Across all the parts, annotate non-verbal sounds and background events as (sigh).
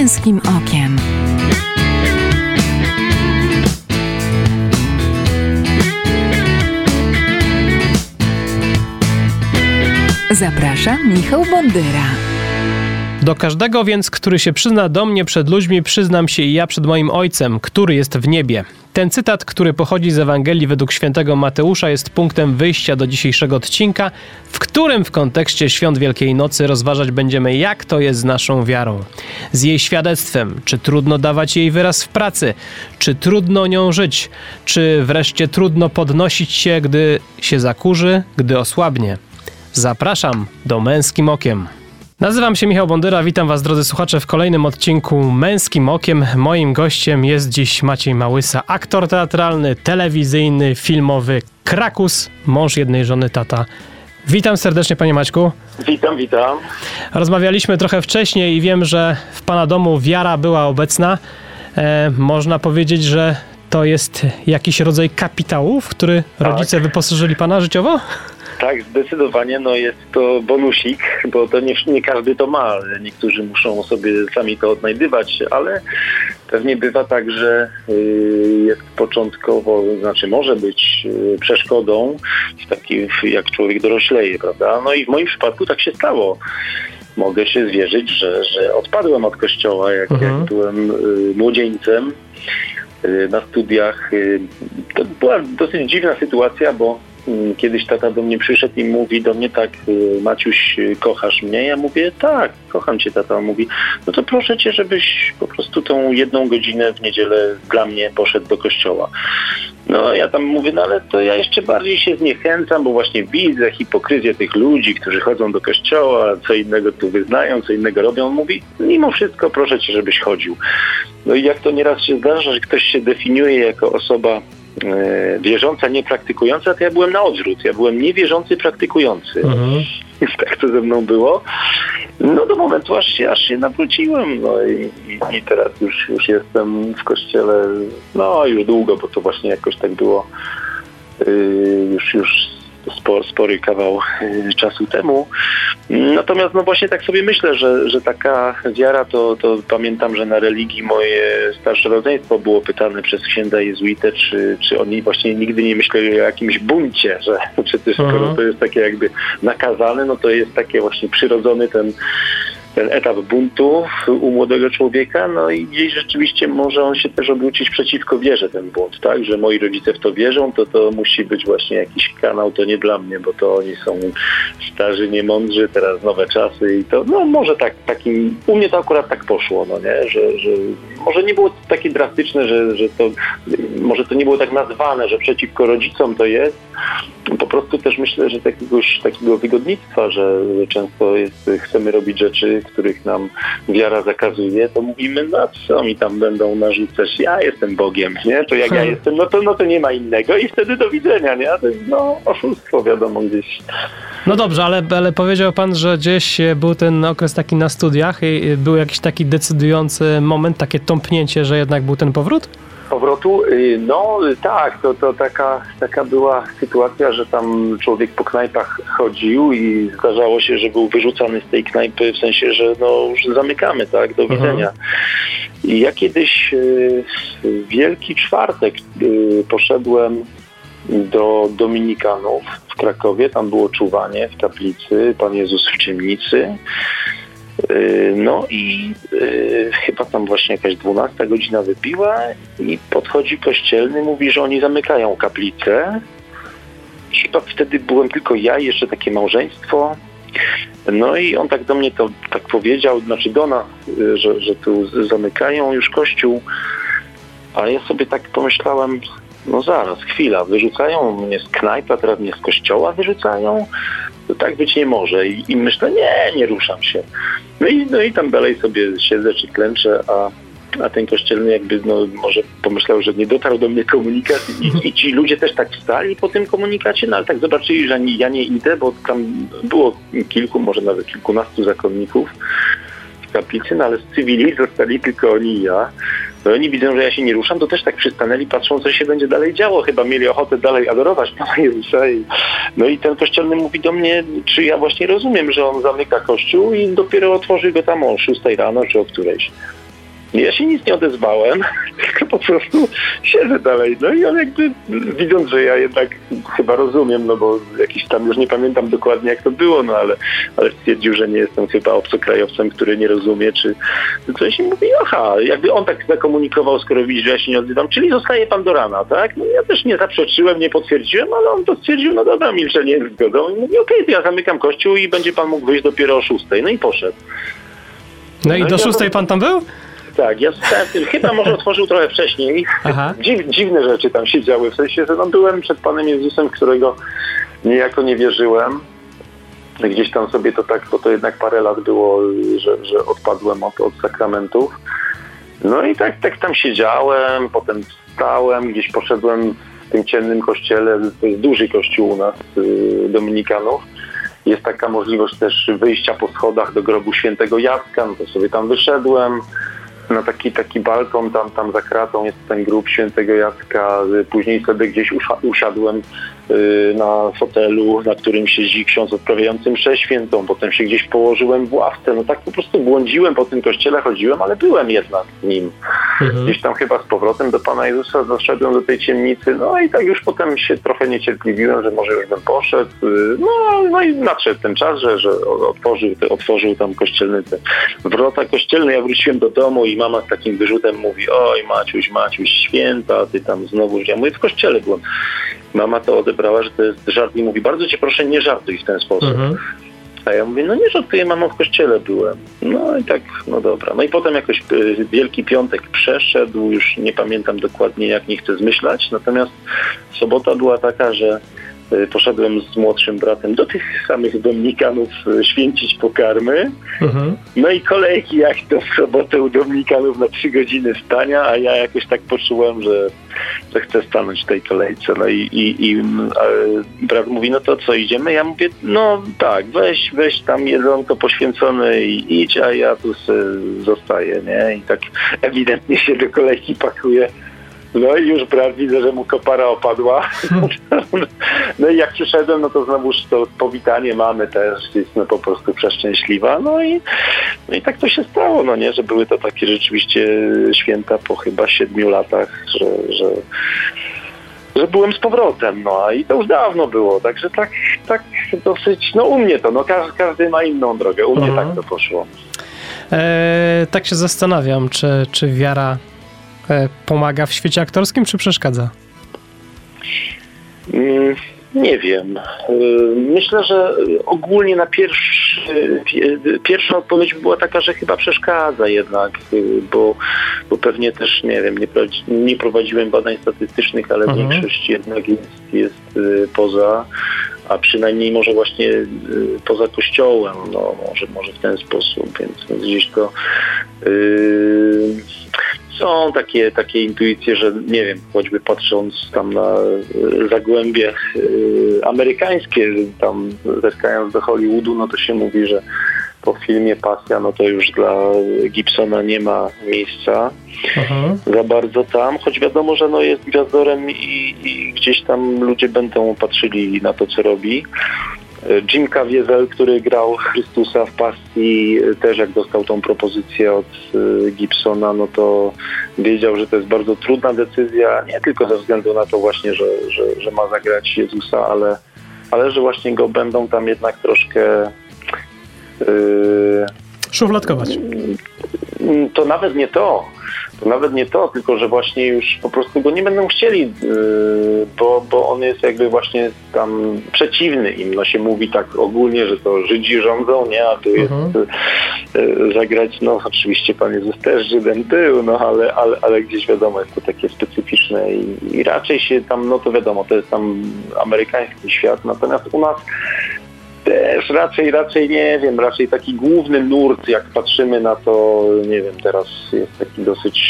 męskim okiem. Zapraszam Michał Bondyra. Do każdego więc, który się przyzna do mnie przed ludźmi, przyznam się i ja przed moim Ojcem, który jest w niebie. Ten cytat, który pochodzi z Ewangelii według świętego Mateusza, jest punktem wyjścia do dzisiejszego odcinka, w którym w kontekście świąt Wielkiej Nocy rozważać będziemy, jak to jest z naszą wiarą. Z jej świadectwem, czy trudno dawać jej wyraz w pracy, czy trudno nią żyć, czy wreszcie trudno podnosić się, gdy się zakurzy, gdy osłabnie. Zapraszam do Męskim Okiem. Nazywam się Michał Bondyra, witam Was drodzy słuchacze w kolejnym odcinku Męskim Okiem. Moim gościem jest dziś Maciej Małysa, aktor teatralny, telewizyjny, filmowy, krakus, mąż jednej żony, tata. Witam serdecznie Panie Maćku. Witam, witam. Rozmawialiśmy trochę wcześniej i wiem, że w Pana domu wiara była obecna. E, można powiedzieć, że to jest jakiś rodzaj kapitału, w który rodzice tak. wyposażyli Pana życiowo? Tak, zdecydowanie no jest to bonusik, bo to nie, nie każdy to ma. Niektórzy muszą sobie sami to odnajdywać, ale pewnie bywa tak, że y, jest początkowo, znaczy może być y, przeszkodą w takim, jak człowiek dorośleje, prawda? No i w moim przypadku tak się stało mogę się zwierzyć, że, że odpadłem od kościoła, jak, mhm. jak byłem y, młodzieńcem na studiach. To była dosyć dziwna sytuacja, bo kiedyś tata do mnie przyszedł i mówi do mnie tak, y, Maciuś, y, kochasz mnie? Ja mówię, tak, kocham cię, tata. On mówi, no to proszę cię, żebyś po prostu tą jedną godzinę w niedzielę dla mnie poszedł do kościoła. No ja tam mówię, no ale to ja jeszcze bardziej się zniechęcam, bo właśnie widzę hipokryzję tych ludzi, którzy chodzą do kościoła, co innego tu wyznają, co innego robią. On mówi, mimo wszystko proszę cię, żebyś chodził. No i jak to nieraz się zdarza, że ktoś się definiuje jako osoba wierząca, niepraktykująca, to ja byłem na odwrót. Ja byłem niewierzący, praktykujący. Mhm. tak to ze mną było. No do momentu, aż się, aż się nawróciłem. No i, i, i teraz już, już jestem w kościele, no już długo, bo to właśnie jakoś tak było yy, już, już spor, spory kawał y, czasu temu. Natomiast no właśnie tak sobie myślę, że, że taka wiara, to, to pamiętam, że na religii moje starsze rodzeństwo było pytane przez księdza jezuitę, czy, czy oni właśnie nigdy nie myśleli o jakimś buncie, że (laughs) przecież skoro mhm. to jest takie jakby nakazane, no to jest takie właśnie przyrodzony ten ten etap buntu u młodego człowieka, no i gdzieś rzeczywiście może on się też obrócić przeciwko wierze ten bunt, tak, że moi rodzice w to wierzą, to to musi być właśnie jakiś kanał, to nie dla mnie, bo to oni są starzy, niemądrzy, teraz nowe czasy i to, no może tak, takim, u mnie to akurat tak poszło, no nie, że, że może nie było takie drastyczne, że, że to, może to nie było tak nazwane, że przeciwko rodzicom to jest, po prostu też myślę, że takiegoś, takiego wygodnictwa, że, często jest, chcemy robić rzeczy, których nam wiara zakazuje, to mówimy, no co mi tam będą narzucać, ja jestem Bogiem, nie? To jak ja (laughs) jestem, no to, no to nie ma innego i wtedy do widzenia, nie? To jest no oszustwo, wiadomo, gdzieś. No dobrze, ale, ale powiedział pan, że gdzieś był ten okres taki na studiach i był jakiś taki decydujący moment, takie tąpnięcie, że jednak był ten powrót? powrotu? Y, no tak, to, to taka, taka była sytuacja, że tam człowiek po knajpach chodził i zdarzało się, że był wyrzucany z tej knajpy, w sensie, że no już zamykamy, tak, do mhm. widzenia. I ja kiedyś w Wielki Czwartek y, poszedłem do Dominikanów w Krakowie, tam było czuwanie w kaplicy, Pan Jezus w ciemnicy. Y, no i y, chyba tam właśnie jakaś 12 godzina wybiła i podchodzi kościelny, mówi, że oni zamykają kaplicę. Chyba wtedy byłem tylko ja i jeszcze takie małżeństwo. No i on tak do mnie to tak powiedział, znaczy do nas, y, że, że tu zamykają już kościół. A ja sobie tak pomyślałem, no zaraz, chwila, wyrzucają mnie z knajpa, teraz mnie z kościoła wyrzucają? To tak być nie może. I, i myślę, nie, nie ruszam się. No i, no i tam dalej sobie siedzę czy klęczę, a, a ten kościelny jakby no, może pomyślał, że nie dotarł do mnie komunikat i, i ci ludzie też tak wstali po tym komunikacie, no ale tak zobaczyli, że ja nie idę, bo tam było kilku, może nawet kilkunastu zakonników w kaplicy, no ale z cywili zostali tylko oni i ja. No oni widzą, że ja się nie ruszam, to też tak przystanęli, patrzą, co się będzie dalej działo. Chyba mieli ochotę dalej adorować Pana Jezusa. I, no i ten kościelny mówi do mnie, czy ja właśnie rozumiem, że on zamyka kościół i dopiero otworzy go tam o 6 rano, czy o którejś. Ja się nic nie odezwałem, (laughs) tylko po prostu siedzę dalej. No i on jakby widząc, że ja jednak chyba rozumiem, no bo jakiś tam już nie pamiętam dokładnie jak to było, no ale, ale stwierdził, że nie jestem chyba obcokrajowcem, który nie rozumie, czy coś i mówi, aha, jakby on tak zakomunikował, skoro widzi, że ja się nie odzywam, czyli zostaje pan do rana, tak? No ja też nie zaprzeczyłem, nie potwierdziłem, ale on to stwierdził, no dobra, milczenie jest zgodą i mówi, okej, to ja zamykam kościół i będzie pan mógł wyjść dopiero o szóstej. No i poszedł. No i No do i ja- szóstej pan tam był? Tak, ja zostałem tym, chyba może otworzył trochę wcześniej. Dziw, dziwne rzeczy tam się działy, w sensie, że no, byłem przed Panem Jezusem, którego niejako nie wierzyłem. Gdzieś tam sobie to tak, bo to jednak parę lat było, że, że odpadłem od, od sakramentów. No i tak, tak tam siedziałem, potem wstałem, gdzieś poszedłem w tym ciemnym kościele, to jest duży kościół u nas, y, Dominikanów. Jest taka możliwość też wyjścia po schodach do grobu świętego Jacka, no to sobie tam wyszedłem na taki, taki balkon, tam, tam za kratą jest ten grób świętego Jacka. Y, Później sobie gdzieś usiadłem na fotelu, na którym siedzi ksiądz odprawiający mszę świętą. Potem się gdzieś położyłem w ławce. No tak po prostu błądziłem po tym kościele, chodziłem, ale byłem jednak nim. Mhm. Gdzieś tam chyba z powrotem do Pana Jezusa doszedłem do tej ciemnicy, no i tak już potem się trochę niecierpliwiłem, że może już bym poszedł. y, No, no i nadszedł ten czas, że, że otworzył, te, otworzył tam kościelny te wrota kościelne. Ja wróciłem do domu i mama z takim wyrzutem mówi, oj Maciuś, Maciuś, święta, ty tam znowu, ja mówię, w kościele byłem. Mama to odebrała, że to jest żart i mówi, bardzo cię proszę, nie żartuj w ten sposób. Mhm. A ja mówię, no nie żartuję, mamo, w kościele byłem. No i tak, no dobra. No i potem jakoś y, Wielki Piątek przeszedł, już nie pamiętam dokładnie jak, nie chcę zmyślać, natomiast sobota była taka, że poszedłem z młodszym bratem do tych samych Dominikanów y, święcić pokarmy. Mhm. No i kolejki jak to w sobotę u Dominikanów na trzy godziny stania, a ja jakoś tak poczułem, że, że chcę stanąć w tej kolejce. No i, i, i e, brat mówi, no to co, idziemy? Ja mówię, no tak, weź, weź tam jedzonko poświęcone i idź, a ja tu zostaję, nie? I tak ewidentnie się do kolejki pakuje. No i już brat widzę, że mu kopara opadła. (laughs) No i jak przyszedłem, no to znowuż to powitanie mamy też, jest no po prostu przeszczęśliwa. No i, no i tak to się stało, no nie, że były to takie rzeczywiście święta po chyba siedmiu latach, że, że, że byłem z powrotem, no a i to już dawno było, także tak, tak dosyć, no u mnie to, no każdy, każdy ma inną drogę, u mnie Mhm. tak to poszło. E, tak się zastanawiam, czy, czy wiara pomaga w świecie aktorskim, czy przeszkadza? Mm, Nie wiem. Y, Myślę, że ogólnie na pierwszy, pie- pierwsza odpowiedź była taka, że chyba przeszkadza jednak, y, bo, bo pewnie też, nie wiem, nie, nie prowadziłem badań statystycznych, ale Mhm. większość jednak jest, jest poza, a przynajmniej może właśnie poza kościołem, no może, może w ten sposób, więc, więc gdzieś to y, są takie, takie intuicje, że nie wiem, choćby patrząc tam na y, zagłębie y, amerykańskie, tam zerkając do Hollywoodu, no to się mówi, że po filmie Pasja, no to już dla Gibsona nie ma miejsca Mhm. za bardzo tam, choć wiadomo, że no jest gwiazdorem i, i gdzieś tam ludzie będą patrzyli na to, co robi. Jim Caviezel, który grał Chrystusa w pasji, też jak dostał tą propozycję od y, Gibsona, no to wiedział, że to jest bardzo trudna decyzja, nie tylko ze względu na to właśnie, że, że, że ma zagrać Jezusa, ale, ale że właśnie go będą tam jednak troszkę y, Szufladkować. Mm, To nawet nie to. To nawet nie to, tylko że właśnie już po prostu go nie będą chcieli, yy, bo, bo on jest jakby właśnie tam przeciwny im. No się mówi tak ogólnie, że to Żydzi rządzą, nie? A tu jest Mhm. yy, zagrać, no oczywiście Pan Jezus też Żydem był, no ale, ale, ale gdzieś wiadomo, jest to takie specyficzne i, i raczej się tam, no to wiadomo, to jest tam amerykański świat, natomiast u nas też raczej, raczej nie wiem, raczej taki główny nurt, jak patrzymy na to, nie wiem, teraz jest taki dosyć,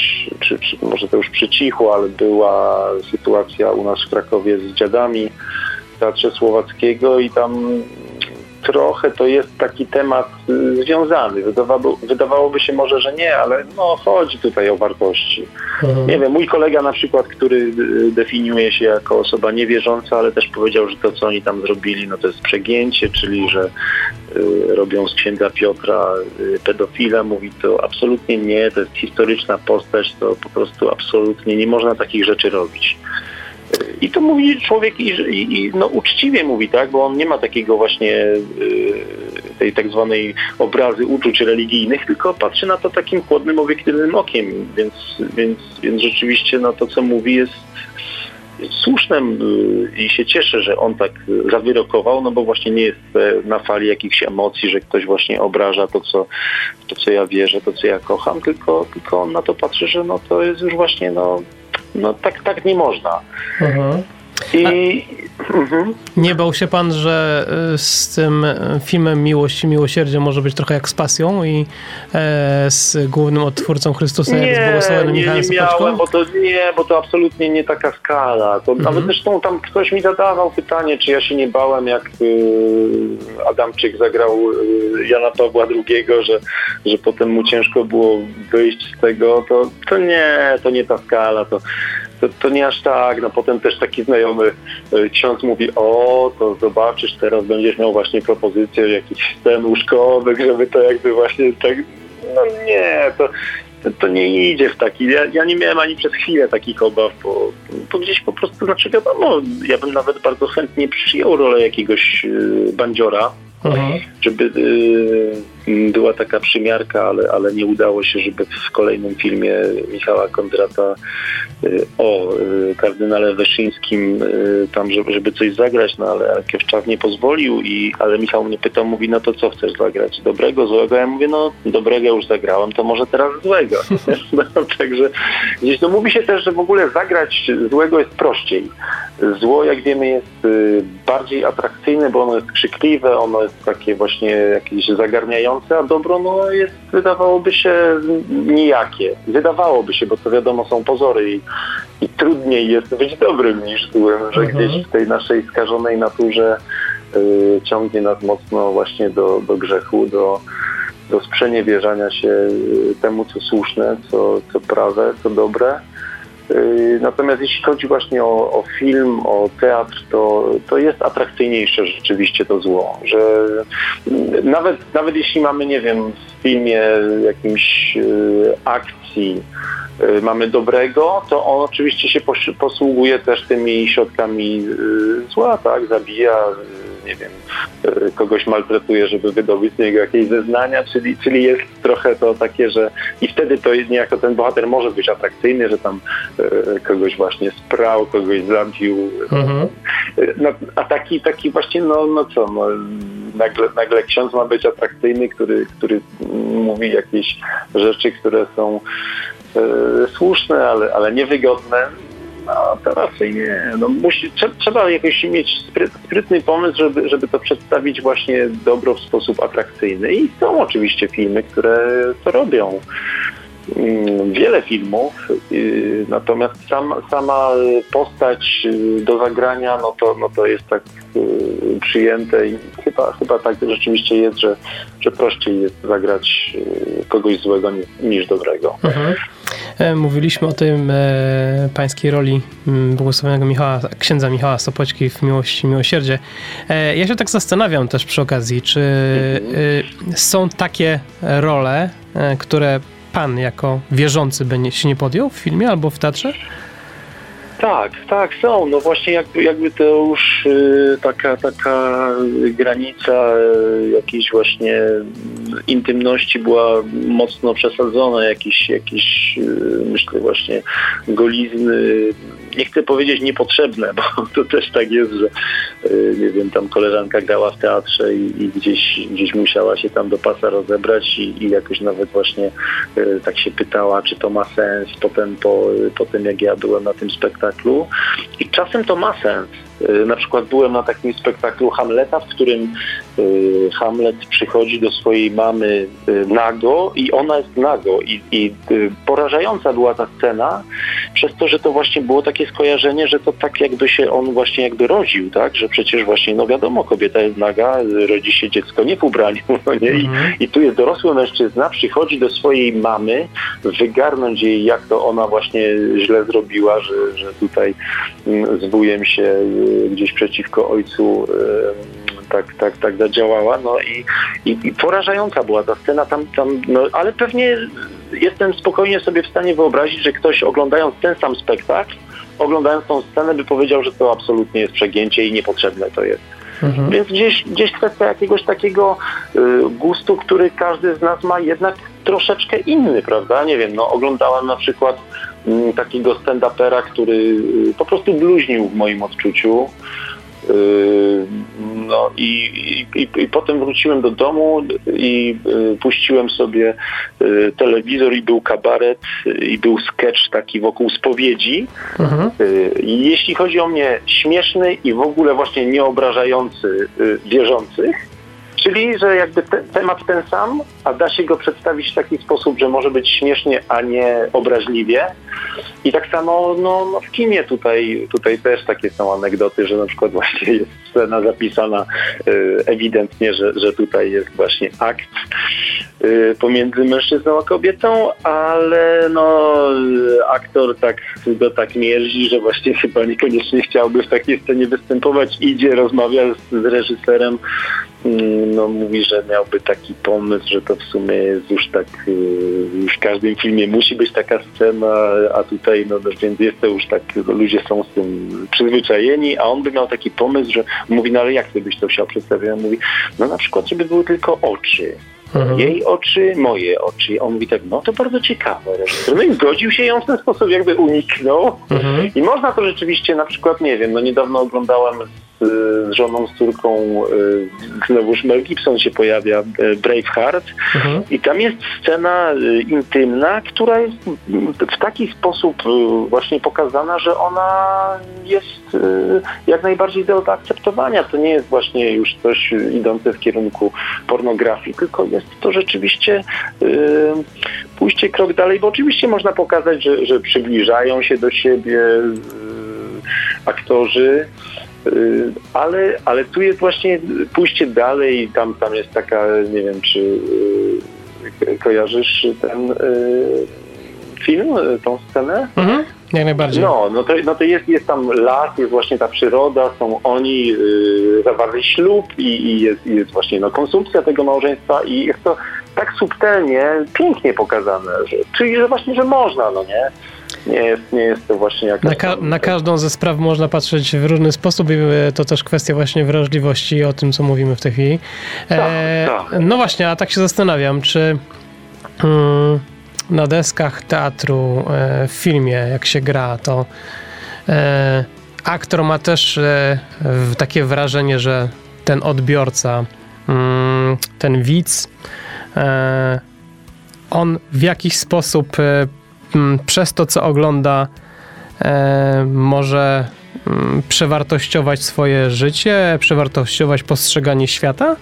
czy, czy może to już przycichło, ale była sytuacja u nas w Krakowie z dziadami Teatrze Słowackiego i tam trochę to jest taki temat y, związany. Wydawało, wydawałoby się może, że nie, ale no chodzi tutaj o wartości. Mhm. Nie wiem, mój kolega na przykład, który y, definiuje się jako osoba niewierząca, ale też powiedział, że to co oni tam zrobili, no to jest przegięcie, czyli że y, robią z księdza Piotra pedofila, mówi to absolutnie nie, to jest historyczna postać, to po prostu absolutnie nie można takich rzeczy robić. I to mówi człowiek i, i, no, uczciwie mówi, tak, bo on nie ma takiego właśnie y, tej tak zwanej obrazy uczuć religijnych, tylko patrzy na to takim chłodnym, obiektywnym okiem, więc, więc, więc rzeczywiście no, to, co mówi jest słuszne y, i się cieszę, że on tak zawyrokował, no bo właśnie nie jest na fali jakichś emocji, że ktoś właśnie obraża to, co, to, co ja wierzę, to, co ja kocham, tylko, tylko on na to patrzy, że no to jest już właśnie no no tak, tak nie można. Mhm. I mhm. nie bał się pan, że y, z tym y, filmem Miłość i Miłosierdzie może być trochę jak z Pasją i e, z głównym odtwórcą Chrystusa, nie, jak z błogosławionym nie, Michałem nie miałem, bo to nie, bo to absolutnie nie taka skala. To mhm. Nawet zresztą tam ktoś mi zadawał pytanie, czy ja się nie bałem, jak y, Adamczyk zagrał Jana Pawła II, że, że potem mu ciężko było wyjść z tego. To, to nie, to nie ta skala. To to, to nie aż tak. No potem też taki znajomy e, ksiądz mówi, o, to zobaczysz, teraz będziesz miał właśnie propozycję jakichś scen łóżkowych, żeby to jakby właśnie tak, no nie, to, to, to nie idzie w taki, ja, ja, nie miałem ani przez chwilę takich obaw, bo, bo gdzieś po prostu, znaczy wiadomo, ja bym nawet bardzo chętnie przyjął rolę jakiegoś e, bandziora, Mhm. Żeby y, była taka przymiarka, ale, ale nie udało się, żeby w kolejnym filmie Michała Kondrata y, o y, kardynale Wyszyńskim y, tam, żeby, żeby coś zagrać, no ale Kiewczak nie pozwolił, i, ale Michał mnie pytał, mówi, no to co chcesz zagrać? Dobrego, złego? Ja mówię, no dobrego już zagrałem, to może teraz złego. (laughs) no, także gdzieś no mówi się też, że w ogóle zagrać złego jest prościej. Zło, jak wiemy, jest bardziej atrakcyjne, bo ono jest krzykliwe, ono jest takie właśnie jakieś zagarniające, a dobro no, jest, wydawałoby się, nijakie. Wydawałoby się, bo to wiadomo są pozory i, i trudniej jest być dobrym niż złym, że mhm. gdzieś w tej naszej skażonej naturze y, ciągnie nas mocno właśnie do, do grzechu, do, do sprzeniewierzania się y, temu, co słuszne, co, co prawe, co dobre. Yy, natomiast jeśli chodzi właśnie o, o, film, o teatr, to, to jest atrakcyjniejsze rzeczywiście to zło, że nawet, nawet jeśli mamy, nie wiem, w filmie jakimś yy, akcji, yy, mamy dobrego, to on oczywiście się posługuje też tymi środkami zła, tak, zabija, nie wiem, e, kogoś maltretuje, żeby wydobyć z niego jakieś zeznania, czyli, czyli jest trochę to takie, że i wtedy to niejako ten bohater może być atrakcyjny, że tam e, kogoś właśnie sprał, kogoś zabił. Mhm. No, a taki, taki właśnie, no, no co, no, nagle, nagle ksiądz ma być atrakcyjny, który, który mówi jakieś rzeczy, które są e, słuszne, ale, ale niewygodne no to raczej nie. No, musi, trzeba jakoś mieć sprytny pomysł, żeby, żeby to przedstawić właśnie dobro w sposób atrakcyjny. I są oczywiście filmy, które to robią. Mm, wiele filmów, y, natomiast sam, sama postać y, do zagrania, no to, no to jest tak y, przyjęte i chyba, chyba tak rzeczywiście jest, że, że prościej jest zagrać kogoś złego niż dobrego. Mhm. E, mówiliśmy o tym e, pańskiej roli mm, błogosławionego Michała, księdza Michała Sopoćki w Miłości Miłosierdzie. E, ja się tak zastanawiam też przy okazji, czy e, są takie role, e, które pan jako wierzący by się nie podjął w filmie albo w teatrze? Tak, tak, są. No właśnie jakby, jakby to już y, taka, taka granica y, jakiejś właśnie intymności była mocno przesadzona, jakieś, jakieś y, myślę właśnie golizny nie chcę powiedzieć niepotrzebne, bo (laughs) to też tak jest, że y, nie wiem, tam koleżanka grała w teatrze i, i gdzieś, gdzieś musiała się tam do pasa rozebrać i, i jakoś nawet właśnie y, tak się pytała, czy to ma sens potem po, po tym, jak ja byłem na tym spektaklu. I czasem to ma sens, Y, Na przykład byłem na takim spektaklu Hamleta, w którym y, Hamlet przychodzi do swojej mamy y, nago i ona jest nago. I, i y, porażająca była ta scena, przez to, że to właśnie było takie skojarzenie, że to tak jakby się on właśnie jakby rodził, tak? Że przecież właśnie, no wiadomo, kobieta jest naga, rodzi się dziecko nie w ubraniu, (laughs) no nie? I, Mhm. i tu jest dorosły mężczyzna, przychodzi do swojej mamy, wygarnąć jej, jak to ona właśnie źle zrobiła, że, że tutaj mm, z wujem się y, gdzieś przeciwko ojcu tak, tak, tak zadziałała. No i, i, i porażająca była ta scena tam, tam no, ale pewnie jestem spokojnie sobie w stanie wyobrazić, że ktoś oglądając ten sam spektakl, oglądając tą scenę, by powiedział, że to absolutnie jest przegięcie i niepotrzebne to jest. Mhm. Więc gdzieś, gdzieś kwestia jakiegoś takiego y, gustu, który każdy z nas ma jednak troszeczkę inny, prawda? Nie wiem, no oglądałem na przykład takiego stand-upera, który y, po prostu bluźnił w moim odczuciu. Y, No i, i, i, potem wróciłem do domu i y, puściłem sobie telewizor i był kabaret i był sketch taki wokół spowiedzi. Mhm. Jeśli chodzi o mnie, śmieszny i w ogóle właśnie nieobrażający wierzących, czyli że jakby te, temat ten sam, a da się go przedstawić w taki sposób, że może być śmiesznie, a nie obraźliwie. I tak samo no, no w kinie tutaj, tutaj też takie są anegdoty, że na przykład właśnie (laughs) jest scena zapisana y, ewidentnie, że, że tutaj jest właśnie akt y, pomiędzy mężczyzną a kobietą, ale no aktor tak go tak mierzi, że właśnie (laughs) chyba niekoniecznie chciałby w takiej scenie występować. Idzie, rozmawia z, z reżyserem, mm, no mówi, że miałby taki pomysł, że to w sumie jest już tak y, w każdym filmie musi być taka scena, a tutaj no no, więc jest to już tak, ludzie są z tym przyzwyczajeni, a on by miał taki pomysł, że mówi, no ale jak ty byś to chciał przedstawić? On mówi, no na przykład, żeby były tylko oczy. Mhm. Jej oczy, moje oczy. On mówi tak, no to bardzo ciekawe. No i zgodził się on w ten sposób jakby uniknął. Mhm. I można to rzeczywiście na przykład, nie wiem, no niedawno oglądałem z, z żoną, z córką, y, znowuż Mel Gibson się pojawia, y, Braveheart. Mhm. I tam jest scena y, intymna, która jest w taki sposób y, właśnie pokazana, że ona jest y, jak najbardziej do zaakceptowania. To nie jest właśnie już coś y, idące w kierunku pornografii, tylko jest to rzeczywiście y, pójście krok dalej, bo oczywiście można pokazać, że, że przybliżają się do siebie y, aktorzy, y, ale, ale tu jest właśnie pójście dalej, tam, tam jest taka, nie wiem, czy y, kojarzysz ten y, film, y, tą scenę? Mhm. Jak najbardziej. No, no to, no to jest, jest tam las, jest właśnie ta przyroda, są oni, yy, zawarli ślub i, i jest, i jest właśnie no, konsumpcja tego małżeństwa i jest to tak subtelnie, pięknie pokazane, że, czyli że właśnie, że można, no nie? Nie jest, nie jest to właśnie jakaś Na, ka- na każdą ze spraw można patrzeć w różny sposób i to też kwestia właśnie wrażliwości o tym, co mówimy w tej chwili. E, Tak, tak. No właśnie, a tak się zastanawiam, czy mm, na deskach teatru, e, w filmie, jak się gra, to e, aktor ma też e, takie wrażenie, że ten odbiorca, mm, ten widz, on w jakiś sposób przez to, co ogląda, e, może mm, przewartościować swoje życie, przewartościować postrzeganie świata?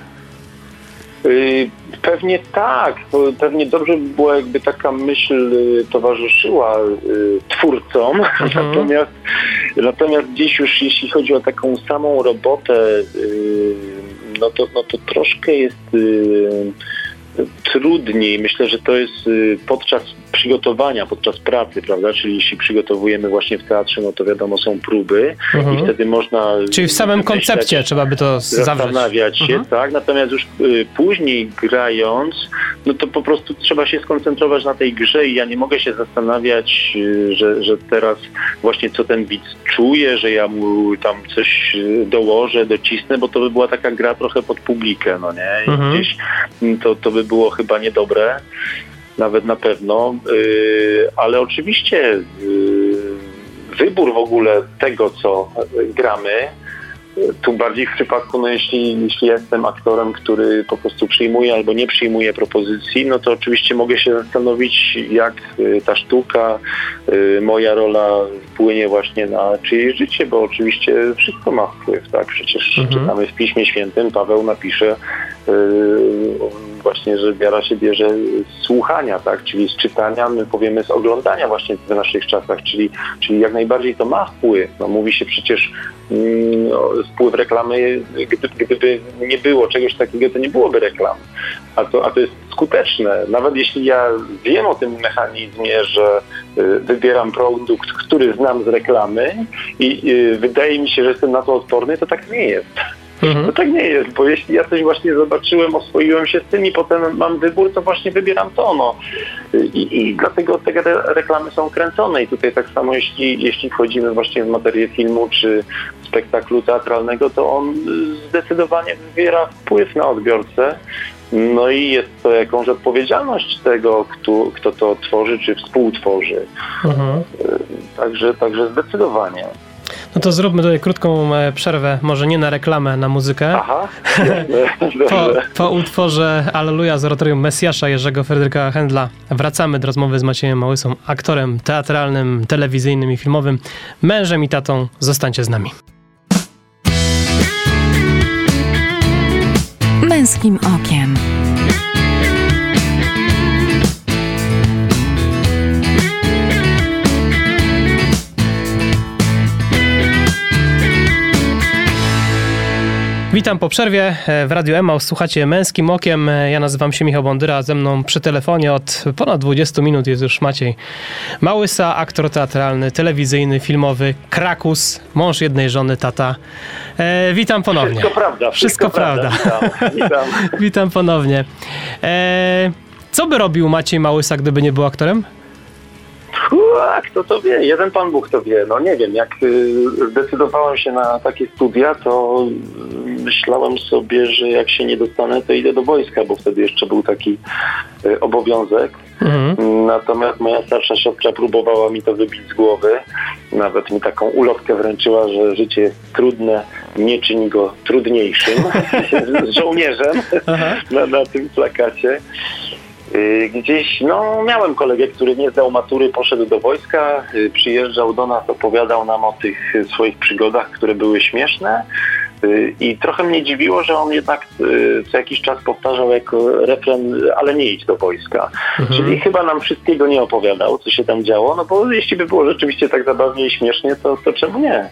Y, Pewnie tak, pewnie dobrze by była jakby taka myśl y, towarzyszyła y, twórcom, (laughs) natomiast, natomiast gdzieś już jeśli chodzi o taką samą robotę, no to, no to troszkę jest trudniej. Myślę, że to jest podczas przygotowania, podczas pracy, prawda? Czyli jeśli przygotowujemy właśnie w teatrze, no to wiadomo są próby i Mhm. wtedy można... Czyli w samym koncepcie trzeba by to zawrzeć. zastanawiać się, Mhm. tak? Natomiast już y, później grając, no to po prostu trzeba się skoncentrować na tej grze i ja nie mogę się zastanawiać, y, że, że teraz właśnie co ten widz czuje, że ja mu tam coś y, dołożę, docisnę, bo to by była taka gra trochę pod publikę, no nie? I Mhm. gdzieś mm, to, to by było chyba niedobre, nawet na pewno, y, ale oczywiście y, wybór w ogóle tego, co gramy, tu bardziej w przypadku, no jeśli, jeśli jestem aktorem, który po prostu przyjmuje albo nie przyjmuje propozycji, no to oczywiście mogę się zastanowić, jak y, ta sztuka, moja rola wpłynie właśnie na czyjeś życie, bo oczywiście wszystko ma wpływ, tak? Przecież Mhm. czytamy w Piśmie Świętym, Paweł napisze właśnie, że wiara się bierze z słuchania, tak? Czyli z czytania, my powiemy z oglądania właśnie w naszych czasach, czyli, czyli jak najbardziej to ma wpływ. No, mówi się przecież mm, o, wpływ reklamy, gdy, gdyby nie było czegoś takiego, to nie byłoby reklam. A to, a to jest skuteczne. Nawet jeśli ja wiem o tym mechanizmie, że y, wybieram produkt, który znam z reklamy i y, wydaje mi się, że jestem na to odporny, to tak nie jest. No Mhm. tak nie jest, bo jeśli ja coś właśnie zobaczyłem, oswoiłem się z tym i potem mam wybór, to właśnie wybieram to. No. I, i dlatego te re- reklamy są kręcone i tutaj tak samo jeśli, jeśli wchodzimy właśnie w materię filmu czy spektaklu teatralnego, to on y, zdecydowanie wywiera wpływ na odbiorcę. No i jest to jakąś odpowiedzialność tego, kto, kto to tworzy czy współtworzy. Mhm. Także, także zdecydowanie. No to zróbmy tutaj krótką e, przerwę, może nie na reklamę, na muzykę. Aha, (laughs) Po, po utworze Alleluja z oratorium Mesjasza Jerzego Fryderyka Händla wracamy do rozmowy z Maciejem Małysą, aktorem teatralnym, telewizyjnym i filmowym, mężem i tatą. Zostańcie z nami. Męskim okiem. Witam po przerwie e, w Radiu Emaus. Słuchacie Męskim Okiem. E, Ja nazywam się Michał Bondyra. Ze mną przy telefonie od ponad 20 minut jest już Maciej Małysa, aktor teatralny, telewizyjny, filmowy, Krakus, mąż jednej żony, tata. E, witam ponownie. Wszystko prawda. Wszystko prawda. Witam, witam. (laughs) Witam ponownie. E, co by robił Maciej Małysa, gdyby nie był aktorem? Ua, kto to wie? Jeden Pan Bóg to wie. No nie wiem, jak y, zdecydowałem się na takie studia, to myślałem sobie, że jak się nie dostanę, to idę do wojska, bo wtedy jeszcze był taki y, obowiązek. Mhm. Natomiast moja starsza siostra próbowała mi to wybić z głowy. Nawet mi taką ulotkę wręczyła, że życie jest trudne, nie czyni go trudniejszym. z (laughs) (laughs) żołnierzem na, na tym plakacie. Y, Gdzieś, no, miałem kolegę, który nie zdał matury, poszedł do wojska, y, przyjeżdżał do nas, opowiadał nam o tych y, swoich przygodach, które były śmieszne. I trochę mnie dziwiło, że on jednak co jakiś czas powtarzał jako refren, ale nie idź do wojska. Mhm. Czyli chyba nam wszystkiego nie opowiadał, co się tam działo, no bo jeśli by było rzeczywiście tak zabawnie i śmiesznie, to, to czemu nie?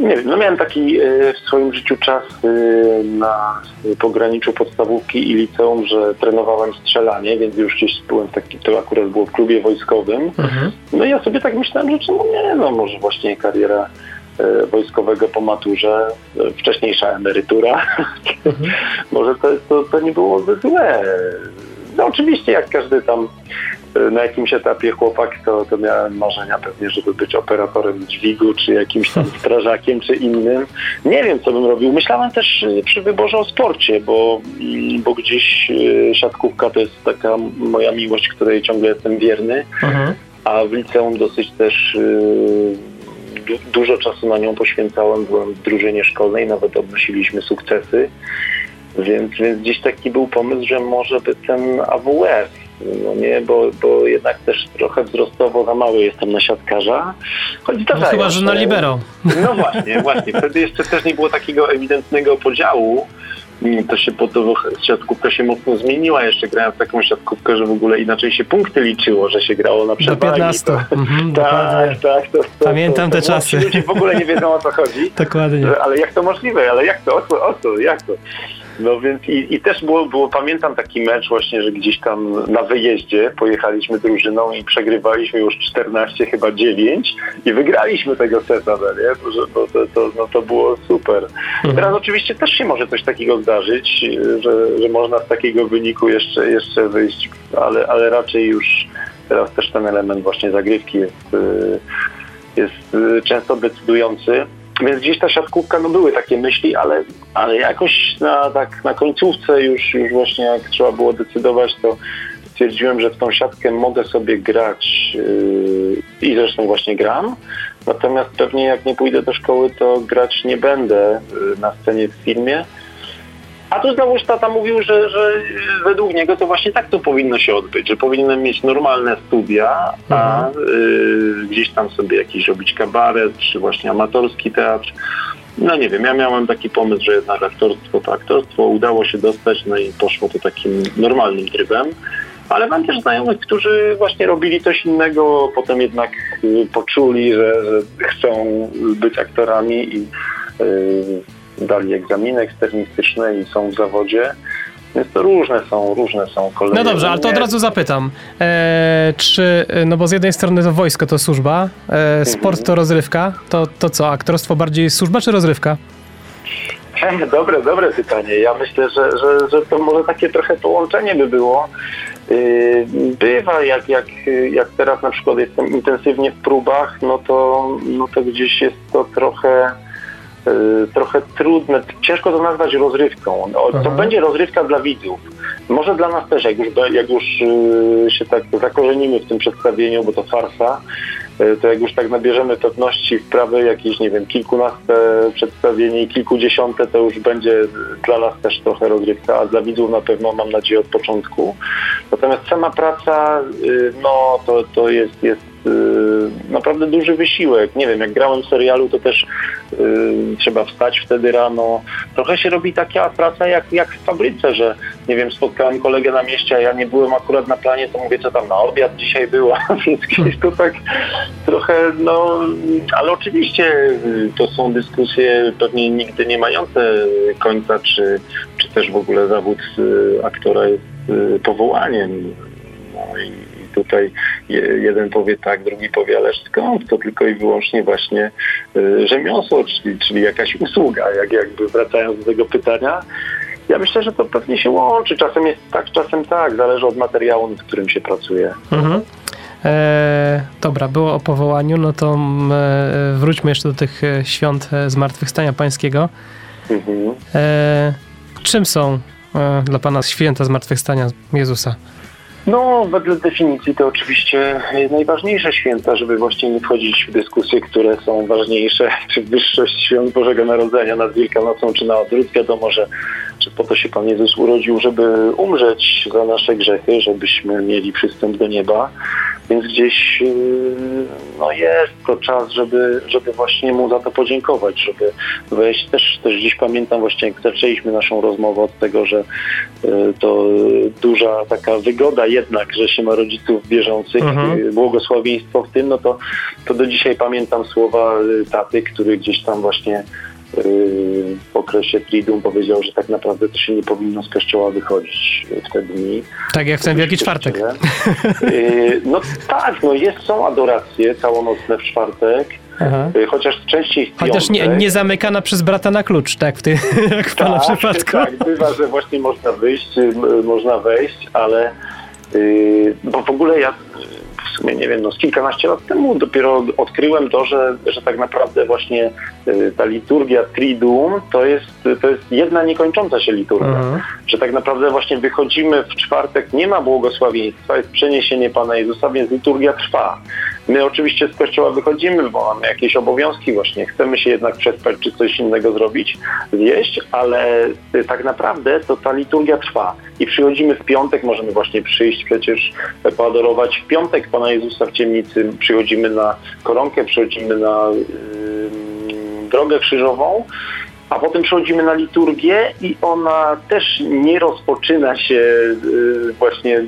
Nie wiem, no miałem taki e, w swoim życiu czas e, na pograniczu podstawówki i liceum, że trenowałem strzelanie, więc już gdzieś byłem taki, to akurat było w klubie wojskowym. Mhm. No i ja sobie tak myślałem, że czemu nie, no może właśnie kariera e, wojskowego po maturze, e, wcześniejsza emerytura, Mhm. (laughs) może to, to, to nie było złe. No oczywiście jak każdy tam e, na jakimś etapie chłopak, to, to miałem marzenia pewnie, żeby być operatorem dźwigu, czy jakimś tam (laughs) strażakiem, czy innym. Nie wiem, co bym robił. Myślałem też e, przy wyborze o sporcie, bo, bo gdzieś e, siatkówka to jest taka moja miłość, której ciągle jestem wierny Mhm. a w liceum dosyć też y, du- dużo czasu na nią poświęcałem. Byłem w drużynie szkolnej, nawet odnosiliśmy sukcesy, więc, więc gdzieś taki był pomysł, że może by ten AWF, no nie, bo, bo jednak też trochę wzrostowo za mały jestem na siatkarza, choć No zdarzają chyba, że na libero. no właśnie, właśnie. Wtedy jeszcze też nie było takiego ewidentnego podziału. Mm, To się po to siatkówka się mocno zmieniła. Jeszcze grałem w taką siatkówkę, że w ogóle inaczej się punkty liczyło, że się grało na Do przewagi. 15. To, Mhm, (laughs) tak, tak. To, to, Pamiętam te czasy. Ludzie w ogóle nie wiedzą o co chodzi. (laughs) Dokładnie. Że, ale jak to możliwe? Ale jak to? O co? O co? Jak to? No więc i, i też było, było, pamiętam taki mecz właśnie, że gdzieś tam na wyjeździe pojechaliśmy drużyną i przegrywaliśmy już 14, chyba 9 i wygraliśmy tego seta, no nie? Że- bo to, to, no to było super. Mhm. Teraz oczywiście też się może coś takiego zdarzyć, że, że można z takiego wyniku jeszcze, jeszcze wyjść, ale, ale raczej już teraz też ten element właśnie zagrywki jest, y, jest y, często decydujący. Więc gdzieś ta siatkówka, no były takie myśli, ale, ale jakoś na, tak na końcówce już, już właśnie jak trzeba było decydować, to stwierdziłem, że w tą siatkę mogę sobie grać yy, i zresztą właśnie gram. Natomiast pewnie jak nie pójdę do szkoły, to grać nie będę yy, na scenie w filmie. A tu znowuż tata mówił, że, że według niego to właśnie tak to powinno się odbyć, że powinienem mieć normalne studia, a y, gdzieś tam sobie jakiś robić kabaret, czy właśnie amatorski teatr. No nie wiem, ja miałem taki pomysł, że jednak aktorstwo to aktorstwo, udało się dostać, no i poszło to takim normalnym trybem. Ale mam też znajomych, którzy właśnie robili coś innego, potem jednak y, poczuli, że, że chcą być aktorami i y, dali egzaminy eksternistyczne i są w zawodzie. Więc to różne są, różne są kolejne. No dobrze, ale to od razu zapytam. E, czy, no bo z jednej strony to wojsko to służba, e, sport to rozrywka, to, to co, aktorstwo bardziej służba czy rozrywka? (laughs) Dobre, dobre pytanie. Ja myślę, że, że, że to może takie trochę połączenie by było. Yy, bywa, jak, jak, jak teraz na przykład jestem intensywnie w próbach, no to, no to gdzieś jest to trochę Y, trochę trudne, ciężko to nazwać rozrywką. No, to mhm. będzie rozrywka dla widzów. Może dla nas też, jak już, jak już y, się tak zakorzenimy w tym przedstawieniu, bo to farsa, y, to jak już tak nabierzemy pewności wprawy jakieś, nie wiem, kilkunaste przedstawienie i kilkudziesiąte, to już będzie dla nas też trochę rozrywka, a dla widzów na pewno mam nadzieję od początku. Natomiast sama praca, no to, to jest, jest Y, naprawdę duży wysiłek. Nie wiem, jak grałem w serialu, to też y, trzeba wstać wtedy rano. Trochę się robi taka praca jak, jak w fabryce, że nie wiem, spotkałem kolegę na mieście, a ja nie byłem akurat na planie, to mówię, co tam na obiad dzisiaj było, (laughs) więc gdzieś to tak trochę, no, ale oczywiście y, to są dyskusje pewnie nigdy nie mające końca, czy, czy też w ogóle zawód aktora jest powołaniem. No i tutaj jeden powie tak, drugi powie, ale skąd? To tylko i wyłącznie właśnie y, rzemiosło, czyli, czyli jakaś usługa, jak jakby wracając do tego pytania. Ja myślę, że to pewnie się łączy. Czasem jest tak, czasem tak. Zależy od materiału, nad którym się pracuje. Mhm. E, dobra, było o powołaniu, no to e, wróćmy jeszcze do tych e, świąt e, Zmartwychwstania Pańskiego. Mhm. E, czym są e, dla Pana święta Zmartwychwstania Jezusa? No, wedle definicji to oczywiście najważniejsze święta, żeby właśnie nie wchodzić w dyskusje, które są ważniejsze, czy wyższość świąt Bożego Narodzenia nad Wielkanocą, czy na odwrót. Wiadomo, że, że po to się Pan Jezus urodził, żeby umrzeć za nasze grzechy, żebyśmy mieli przystęp do nieba. Więc gdzieś yy, no jest to czas, żeby, żeby właśnie mu za to podziękować, żeby wejść. Też, też dziś pamiętam właśnie, jak zaczęliśmy naszą rozmowę od tego, że yy, to duża taka wygoda jednak, że się ma rodziców wierzących, mhm. Yy, błogosławieństwo w tym, no to, to do dzisiaj pamiętam słowa taty, który gdzieś tam właśnie w okresie Triduum powiedział, że tak naprawdę to się nie powinno z kościoła wychodzić w te dni. Tak jak w ten Wielki Czwartek. Y, no tak, no jest, są adoracje całonocne w czwartek. Aha. Y, chociaż częściej w Chociaż nie, nie zamykana przez brata na klucz, tak w, ty, (laughs) jak w tak, pana przypadku. Tak, bywa, że właśnie można wyjść, można wejść, ale bo w ogóle ja sumie nie wiem, no z kilkanaście lat temu dopiero odkryłem to, że, że tak naprawdę właśnie y, ta liturgia Triduum to jest, to jest jedna niekończąca się liturgia. Mhm. Że tak naprawdę właśnie wychodzimy w czwartek, nie ma błogosławieństwa, jest przeniesienie Pana Jezusa, więc liturgia trwa. My oczywiście z kościoła wychodzimy, bo mamy jakieś obowiązki właśnie, chcemy się jednak przespać czy coś innego zrobić, zjeść, ale y, tak naprawdę to ta liturgia trwa. I przychodzimy w piątek, możemy właśnie przyjść przecież poadorować. W piątek Pana Jezusa w ciemnicy, przychodzimy na koronkę, przychodzimy na yy, drogę krzyżową, a potem przechodzimy na liturgię i ona też nie rozpoczyna się y, właśnie,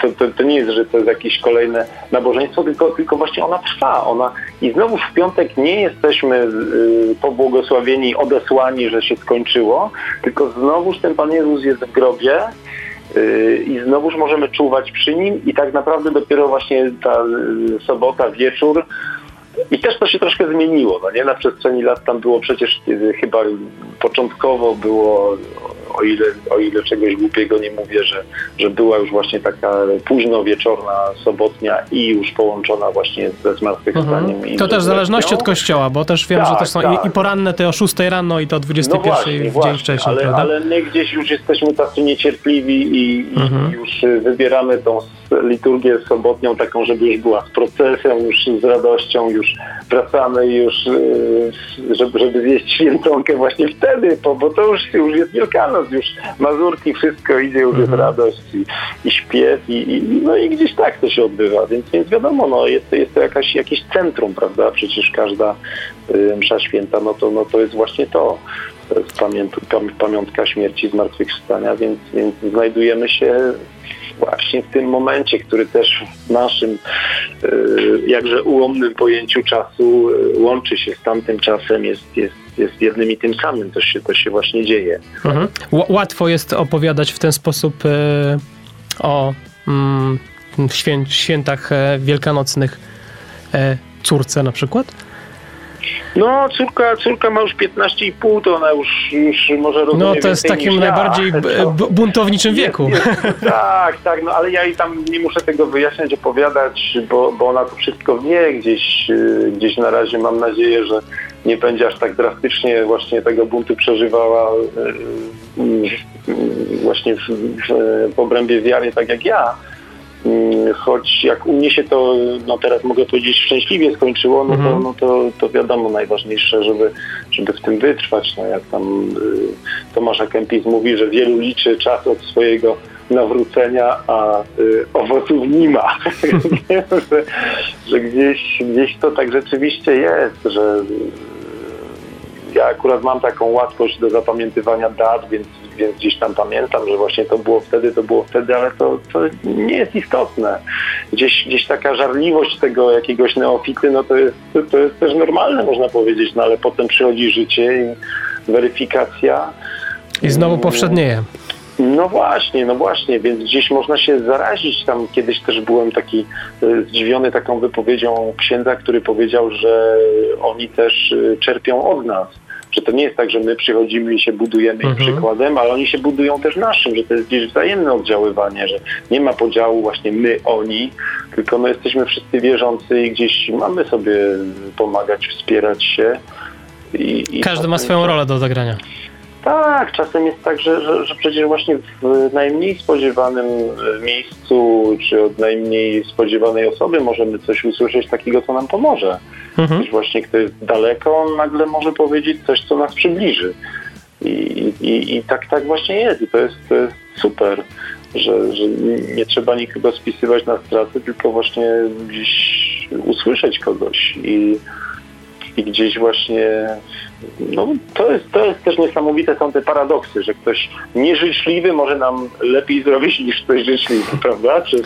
to, to, to, nie jest, że to jest jakieś kolejne nabożeństwo, tylko, tylko właśnie ona trwa. Ona, I znowu w piątek nie jesteśmy y, pobłogosławieni, odesłani, że się skończyło, tylko znowuż ten Pan Jezus jest w grobie y, i znowuż możemy czuwać przy nim i tak naprawdę dopiero właśnie ta sobota, wieczór i też to się troszkę zmieniło, no nie? Na przestrzeni lat tam było przecież chyba początkowo było o ile, o ile czegoś głupiego nie mówię, że, że była już właśnie taka późno wieczorna, sobotnia i już połączona właśnie ze zmartwychwstaniem. Mhm. To też w zależności od kościoła, bo też wiem, tak, że to są tak. i, i, poranne te o 6 rano i to o 21 no właśnie, w dzień właśnie, wcześniej, ale, ale my gdzieś już jesteśmy tacy niecierpliwi i, mhm. i już wybieramy tą liturgię sobotnią taką, żeby już była z procesją, już z radością, już wracamy już, y, żeby, żeby zjeść święconkę właśnie wtedy, bo, bo to już, już jest Wielkanoc, już Mazurki, wszystko idzie, już jest mhm. radość i, i śpiew i, i, no i gdzieś tak to się odbywa, więc, więc wiadomo, no jest, jest to jakaś, jakieś centrum, prawda, przecież każda y, msza święta, no to, no to jest właśnie to, to jest pamiątka śmierci, zmartwychwstania, więc, więc znajdujemy się właśnie w tym momencie, który też w naszym y, jakże ułomnym pojęciu czasu y, łączy się z tamtym czasem, jest, jest, jest jednym i tym samym, to się, to się właśnie dzieje. Mhm. Łatwo jest opowiadać w ten sposób y, o mm, świę świętach e, wielkanocnych e, córce na przykład? No, córka, córka ma już 15,5, to ona już, już może rozumie No, to jest w takim najbardziej buntowniczym wieku. Jest, jest, tak, tak, no ale ja jej tam nie muszę tego wyjaśniać, opowiadać, bo, bo ona to wszystko wie gdzieś, y, gdzieś na razie. Mam nadzieję, że nie będzie aż tak drastycznie właśnie tego buntu przeżywała y, y, właśnie w, w, w obrębie wiary, tak jak ja choć jak u mnie się to, no teraz mogę powiedzieć, szczęśliwie skończyło, no, mhm. to, no to, to wiadomo najważniejsze, żeby, żeby w tym wytrwać. No jak tam y, Tomasza Kempis mówi, że wielu liczy czas od swojego nawrócenia, a y, owoców nie ma. (laughs) (laughs) że, że gdzieś, gdzieś to tak rzeczywiście jest, że ja akurat mam taką łatwość do zapamiętywania dat, więc, więc gdzieś tam pamiętam, że właśnie to było wtedy, to było wtedy, ale to, to nie jest istotne. Gdzieś, gdzieś taka żarliwość tego jakiegoś neofity, no to jest, to jest też normalne, można powiedzieć, no ale potem przychodzi życie i weryfikacja. I znowu powszednieje. No właśnie, no właśnie, więc gdzieś można się zarazić. Tam kiedyś też byłem taki e, zdziwiony taką wypowiedzią księdza, który powiedział, że oni też e, czerpią od nas że to nie jest tak, że my przychodzimy i się budujemy mhm. ich przykładem, ale oni się budują też naszym, że to jest gdzieś wzajemne oddziaływanie, że nie ma podziału właśnie my, oni, tylko my jesteśmy wszyscy wierzący i gdzieś mamy sobie pomagać, wspierać się. I, i Każdy ma swoją rolę do zagrania. Tak, czasem jest tak, że, że, że, przecież właśnie w najmniej spodziewanym miejscu, czy od najmniej spodziewanej osoby możemy coś usłyszeć takiego, co nam pomoże. Mhm. Ktoś właśnie, kto jest daleko, on nagle może powiedzieć coś, co nas przybliży. I, i, i tak, tak właśnie jest. I to jest, to jest super, że, że nie trzeba nikogo spisywać na straty, tylko właśnie gdzieś usłyszeć kogoś i, i gdzieś właśnie no, to, jest, to jest też niesamowite, są te paradoksy, że ktoś nieżyczliwy może nam lepiej zrobić niż ktoś życzliwy, (laughs) prawda? Czy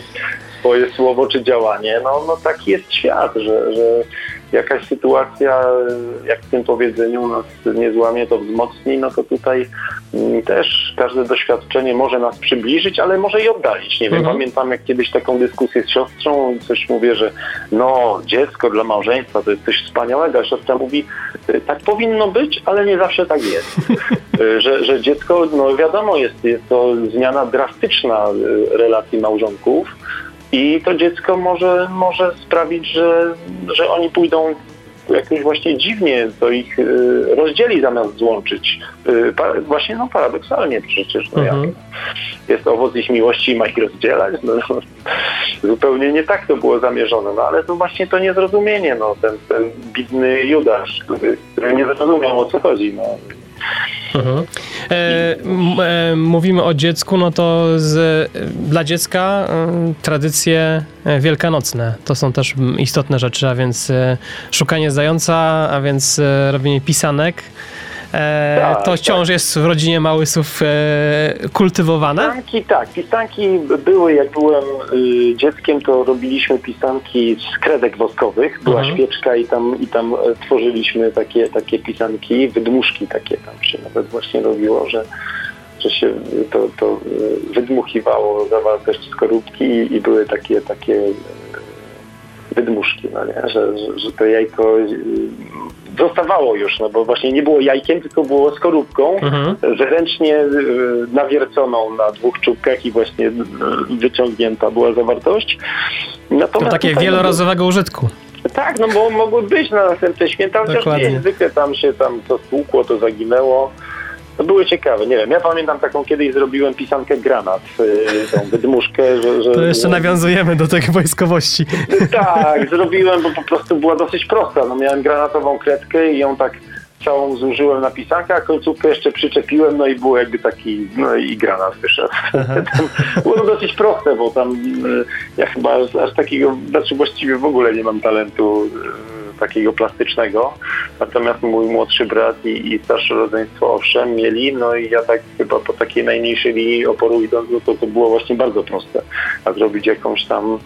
swoje słowo, czy działanie. No, no taki jest świat, że, że jakaś sytuacja, jak w tym powiedzeniu, nas nie złamie, to wzmocni, no to tutaj mm, też każde doświadczenie może nas przybliżyć, ale może i oddalić. Nie wiem, mhm. pamiętam jak kiedyś taką dyskusję z siostrą i coś mówię, że no dziecko dla małżeństwa to jest coś wspaniałego, a siostra mówi, y, tak powinno być, ale nie zawsze tak jest. (laughs) Y, że, że dziecko, no wiadomo, jest, jest to zmiana drastyczna y, relacji małżonków, i to dziecko może, może sprawić, że, że oni pójdą jakoś właśnie dziwnie, to ich y, rozdzieli zamiast złączyć. Y, właśnie no paradoksalnie przecież. No, mhm. jak jest owoc ich miłości i ma ich rozdzielać. No, no, zupełnie nie tak to było zamierzone. No ale to właśnie to niezrozumienie, no, ten, ten bidny Judasz, który, który nie zrozumiał o co chodzi. No. Mhm. E, e, mówimy o dziecku, no to z, dla dziecka e, tradycje wielkanocne to są też istotne rzeczy, a więc e, szukanie zająca, a więc e, robienie pisanek. E, tak, to wciąż tak. jest w rodzinie Małysów e, kultywowane? Pisanki, tak. Pisanki były, jak byłem y, dzieckiem, to robiliśmy pisanki z kredek woskowych. Była mhm. świeczka i tam, i tam e, tworzyliśmy takie, takie pisanki, wydmuszki takie tam się nawet właśnie robiło, że że się to, to wydmuchiwało zawartość skorupki i, i były takie takie wydmuszki, no nie? Że, że, że to jajko zostawało już, no bo właśnie nie było jajkiem, tylko było skorupką, Mhm. zręcznie y, nawierconą na dwóch czubkach i właśnie y, wyciągnięta była zawartość. To Natomiast takie tutaj, no, wielorazowego użytku. tak, no bo mogły być na następne święta, chociaż nie, zwykle tam się tam to stłukło, to zaginęło. To były ciekawe, nie wiem, ja pamiętam taką kiedyś zrobiłem pisankę granat, y, tą wydmuszkę, że... że To jeszcze nawiązujemy do tej wojskowości. Tak, (laughs) zrobiłem, bo po prostu była dosyć prosta. No, miałem granatową kredkę i ją tak całą zużyłem na pisankę, a końcówkę jeszcze przyczepiłem, no i był jakby taki, no i granat wyszedł. (laughs) Było to dosyć proste, bo tam y, ja chyba aż, aż takiego, znaczy właściwie w ogóle nie mam talentu y, takiego plastycznego, natomiast mój młodszy brat i, i starsze rodzeństwo owszem mieli, no i ja tak chyba po takiej najmniejszej linii oporu idąc, no to to było właśnie bardzo proste, a zrobić jakąś tam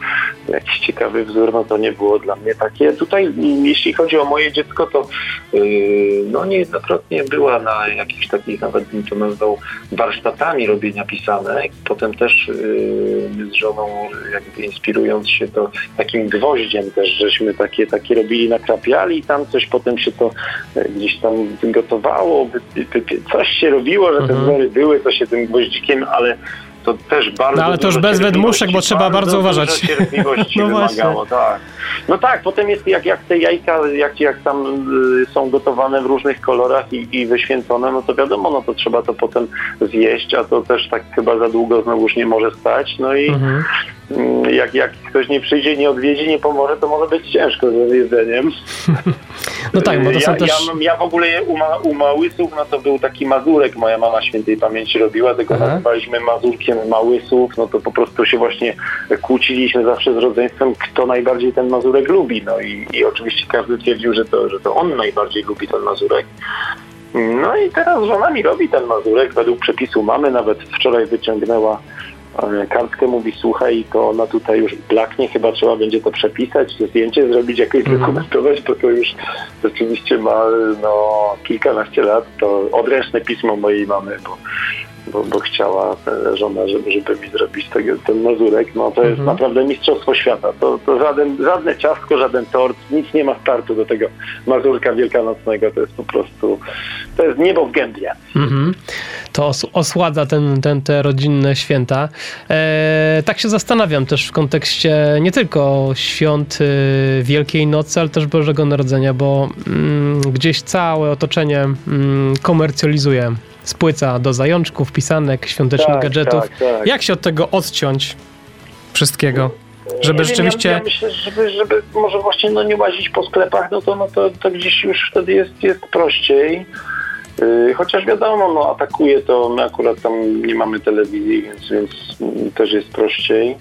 jakiś ciekawy wzór, no to nie było dla mnie takie. Tutaj mm, jeśli chodzi o moje dziecko, to yy, no niejednokrotnie była na jakichś takich, nawet bym to nazwał, warsztatami robienia pisanek. Potem też yy, z żoną jakby inspirując się to takim gwoździem też, żeśmy takie, takie robili, nakrapiali i tam coś potem się to e, gdzieś tam gotowało, coś się robiło, że te Mhm. wzory były, to się tym gwoździkiem, ale to też bardzo No, ale to już bez wydmuszek, bo trzeba bardzo uważać. Dużo cierpliwości (laughs) No wymagało, tak. No tak, potem jest jak, jak te jajka, jak, jak tam y, są gotowane w różnych kolorach i, i wyświęcone, no to wiadomo, no to trzeba to potem zjeść, a to też tak chyba za długo znowuż nie może stać. No i Mhm. Mm, jak, jak ktoś nie przyjdzie, nie odwiedzi, nie pomoże, to może być ciężko ze jedzeniem. (laughs) No tak, bo to ja, są też... ja, ja w ogóle u, ma, u Małysów, no to był taki mazurek, moja mama świętej pamięci robiła, tego Aha. nazywaliśmy mazurkiem Małysów, no to po prostu się właśnie kłóciliśmy zawsze z rodzeństwem, kto najbardziej ten mazurek lubi, no i, i oczywiście każdy twierdził, że to, że to on najbardziej lubi ten mazurek. No i teraz żona mi robi ten mazurek według przepisu mamy, nawet wczoraj wyciągnęła kartkę, mówi słuchaj, to ona tutaj już blaknie, chyba trzeba będzie to przepisać, zdjęcie zrobić, jakoś Mhm. dokumentować, bo to już rzeczywiście ma no, kilkanaście lat, to odręczne pismo mojej mamy, bo, bo, bo chciała e, żona, żeby, żeby mi zrobić tego, ten mazurek, no to jest Mhm. naprawdę mistrzostwo świata, to, to żaden, żadne ciastko, żaden tort, nic nie ma startu do tego mazurka wielkanocnego, to jest po prostu, to jest niebo w gębie. Mhm. To os- osładza ten, ten, te rodzinne święta. E, tak się zastanawiam też w kontekście nie tylko świąt y, Wielkiej Nocy, ale też Bożego Narodzenia, bo mm, gdzieś całe otoczenie mm, komercjalizuje spłyca do zajączków, pisanek, świątecznych gadżetów. Tak, tak. Jak się od tego odciąć wszystkiego? Żeby Nie wiem, rzeczywiście... Ja, ja myślę, żeby, żeby może właśnie no, nie łazić po sklepach, no to, no to, to gdzieś już wtedy jest, jest prościej. Yy, chociaż wiadomo, no atakuje to, my akurat tam nie mamy telewizji, więc, więc też jest prościej.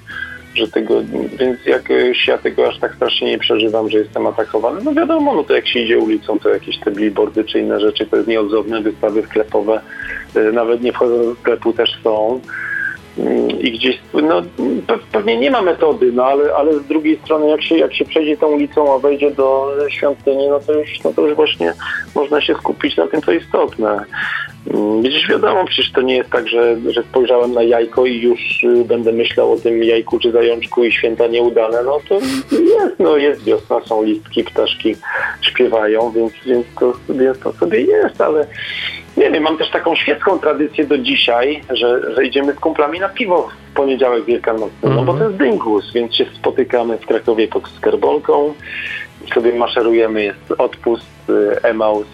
Że tego, więc jakoś ja tego aż tak strasznie nie przeżywam, że jestem atakowany. No wiadomo, no to jak się idzie ulicą, to jakieś te billboardy czy inne rzeczy, to jest nieodzowne, wystawy sklepowe, yy, nawet nie wchodząc do sklepu też są. Mm, i gdzieś, no pe- pewnie nie ma metody, no ale, ale z drugiej strony jak się, jak się przejdzie tą ulicą, a wejdzie do świątyni, no to już, no to już właśnie można się skupić na tym, co istotne. Mm, Gdzieś wiadomo, przecież to nie jest tak, że, że spojrzałem na jajko i już y, będę myślał o tym jajku czy zajączku i święta nieudane, no to jest, no jest wiosna, są listki, ptaszki śpiewają, więc, więc, to, więc to sobie jest, ale nie wiem, mam też taką świecką tradycję do dzisiaj, że, że idziemy z kumplami na piwo w poniedziałek wielkanocny, no bo to jest dyngus, więc się spotykamy w Krakowie pod skarbonką, sobie maszerujemy, jest odpust, y, Emaus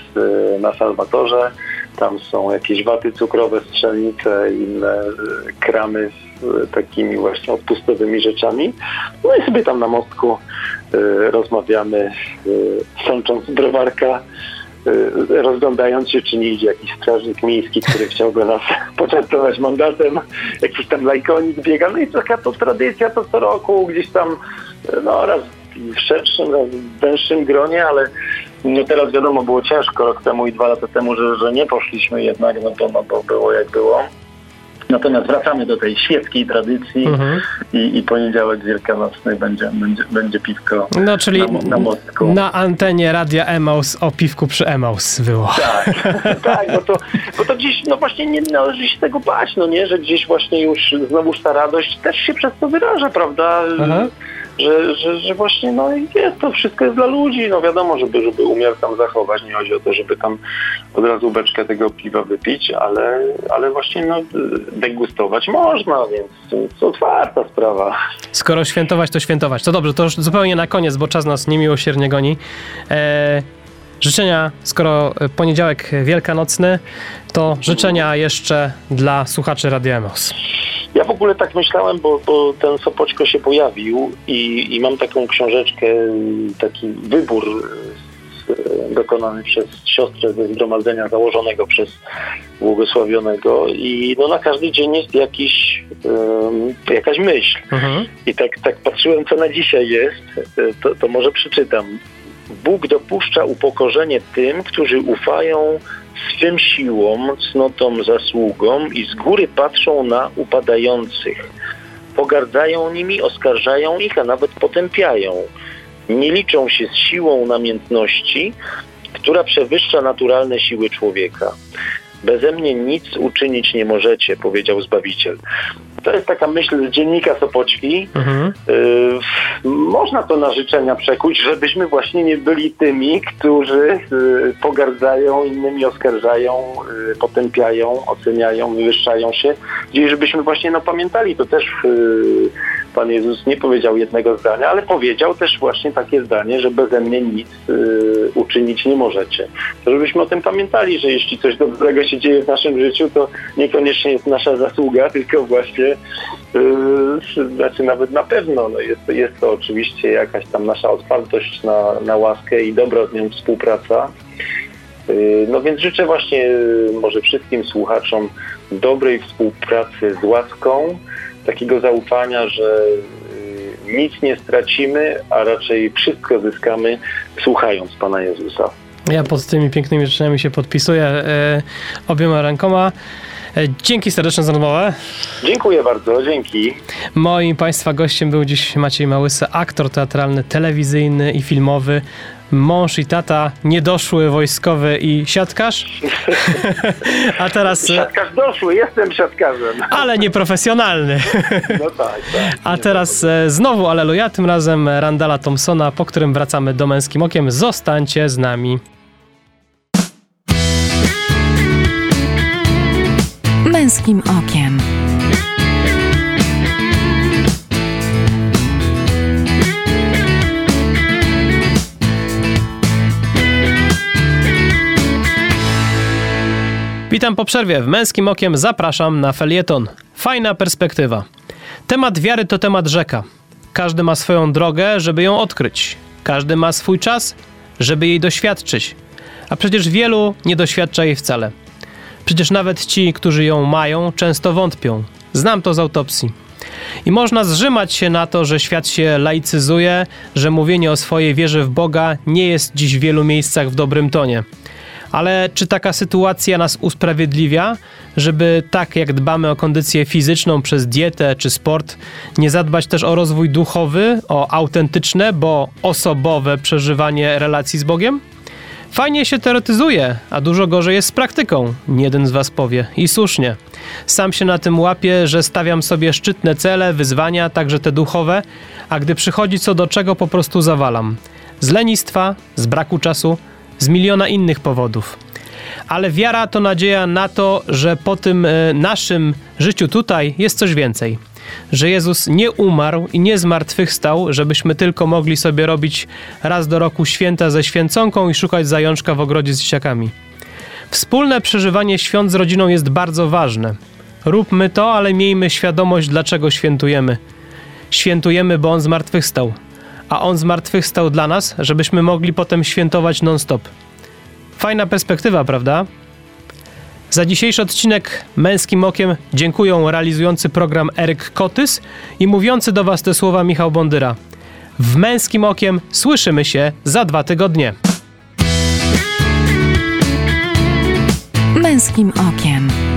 y, na Salwatorze, tam są jakieś waty cukrowe, strzelnice, inne y, kramy z y, takimi właśnie odpustowymi rzeczami. No i sobie tam na mostku y, rozmawiamy, sącząc browarka, rozglądając się, czy nie idzie jakiś strażnik miejski, który chciałby nas (laughs) poczęstować mandatem, jakiś tam lajkonik biega. No i taka to tradycja to co roku, gdzieś tam no raz w szerszym, raz w węższym gronie, ale no teraz wiadomo, było ciężko rok temu i dwa lata temu, że, że nie poszliśmy jednak, no bo, no bo było jak było. Natomiast wracamy do tej świeckiej tradycji Mhm. i, i poniedziałek wielkanocny będzie, będzie, będzie piwko No, czyli na, na mostku. na antenie Radia Emaus o piwku przy Emaus było. Tak, (laughs) tak, bo to, bo to gdzieś, no właśnie nie należy się tego bać, no nie, że gdzieś właśnie już znowuż ta radość też się przez to wyraża, prawda? Aha. Że, że, że właśnie no jest to wszystko jest dla ludzi. No wiadomo, żeby, żeby umiar tam zachować. Nie chodzi o to, żeby tam od razu beczkę tego piwa wypić, ale, ale właśnie no, degustować można, więc to otwarta sprawa. Skoro świętować, to świętować. To dobrze, to już zupełnie na koniec, bo czas nas niemiłosiernie goni. E, życzenia, skoro poniedziałek wielkanocny, to życzenia jeszcze dla słuchaczy Radio Emos. Ja w ogóle tak myślałem, bo, bo ten Sopoćko się pojawił i, i mam taką książeczkę, taki wybór e, dokonany przez siostrę ze zgromadzenia założonego przez błogosławionego i no na każdy dzień jest jakiś, um, jakaś myśl. Mhm. I tak, tak patrzyłem, co na dzisiaj jest, to, to może przeczytam. Bóg dopuszcza upokorzenie tym, którzy ufają swym siłom, cnotom, zasługom i z góry patrzą na upadających. Pogardzają nimi, oskarżają ich, a nawet potępiają. Nie liczą się z siłą namiętności, która przewyższa naturalne siły człowieka. Beze mnie nic uczynić nie możecie, powiedział Zbawiciel. To jest taka myśl z dziennika Sopoćki. Mhm. Y, można to na życzenia przekuć, żebyśmy właśnie nie byli tymi, którzy y, pogardzają, innymi oskarżają, y, potępiają, oceniają, wywyższają się. Gdzieś żebyśmy właśnie no, pamiętali, to też Pan Jezus nie powiedział jednego zdania, ale powiedział też właśnie takie zdanie, że beze mnie nic uczynić nie możecie. To żebyśmy o tym pamiętali, że jeśli coś dobrego się dzieje w naszym życiu, to niekoniecznie jest nasza zasługa, (laughs) tylko właśnie, y, znaczy nawet na pewno, no jest, jest to oczywiście jakaś tam nasza otwartość na, na łaskę i dobra z nią współpraca. Y, no więc życzę właśnie y, może wszystkim słuchaczom dobrej współpracy z łaską, takiego zaufania, że y, nic nie stracimy, a raczej wszystko zyskamy słuchając Pana Jezusa. Ja pod tymi pięknymi życzeniami się podpisuję e, obiema rękoma. E, dzięki serdeczne za rozmowę. Dziękuję bardzo, dzięki. Moim Państwa gościem był dziś Maciej Małysa, aktor teatralny, telewizyjny i filmowy, mąż i tata, niedoszły wojskowy i siatkarz. (laughs) A teraz... E, siatkarz doszły, jestem siatkarzem. Ale nieprofesjonalny. (laughs) No tak, tak. A teraz znowu Aleluja, tym razem Randala Thompsona, po którym wracamy do Męskim Okiem. Zostańcie z nami. Męskim Okiem. Witam po przerwie. W Męskim Okiem zapraszam na felieton. Fajna perspektywa. Temat wiary to temat rzeka. Każdy ma swoją drogę, żeby ją odkryć. Każdy ma swój czas, żeby jej doświadczyć. A przecież wielu nie doświadcza jej wcale. Przecież nawet ci, którzy ją mają, często wątpią. Znam to z autopsji. I można zrzymać się na to, że świat się laicyzuje, że mówienie o swojej wierze w Boga nie jest dziś w wielu miejscach w dobrym tonie. Ale czy taka sytuacja nas usprawiedliwia, żeby tak jak dbamy o kondycję fizyczną przez dietę czy sport, nie zadbać też o rozwój duchowy, o autentyczne, bo osobowe przeżywanie relacji z Bogiem? Fajnie się teoretyzuje, a dużo gorzej jest z praktyką, jeden z was powie. I słusznie. Sam się na tym łapię, że stawiam sobie szczytne cele, wyzwania, także te duchowe, a gdy przychodzi co do czego, po prostu zawalam. Z lenistwa, z braku czasu, z miliona innych powodów. Ale wiara to nadzieja na to, że po tym e, naszym życiu tutaj jest coś więcej. Że Jezus nie umarł i nie zmartwychwstał, żebyśmy tylko mogli sobie robić raz do roku święta ze święconką i szukać zajączka w ogrodzie z siakami. Wspólne przeżywanie świąt z rodziną jest bardzo ważne. Róbmy to, ale miejmy świadomość, dlaczego świętujemy. Świętujemy, bo On zmartwychwstał a On zmartwychwstał dla nas, żebyśmy mogli potem świętować non-stop. Fajna perspektywa, prawda? Za dzisiejszy odcinek Męskim Okiem dziękuję realizujący program Eryk Kotys i mówiący do Was te słowa Michał Bondyra. W Męskim Okiem słyszymy się za dwa tygodnie. Męskim Okiem.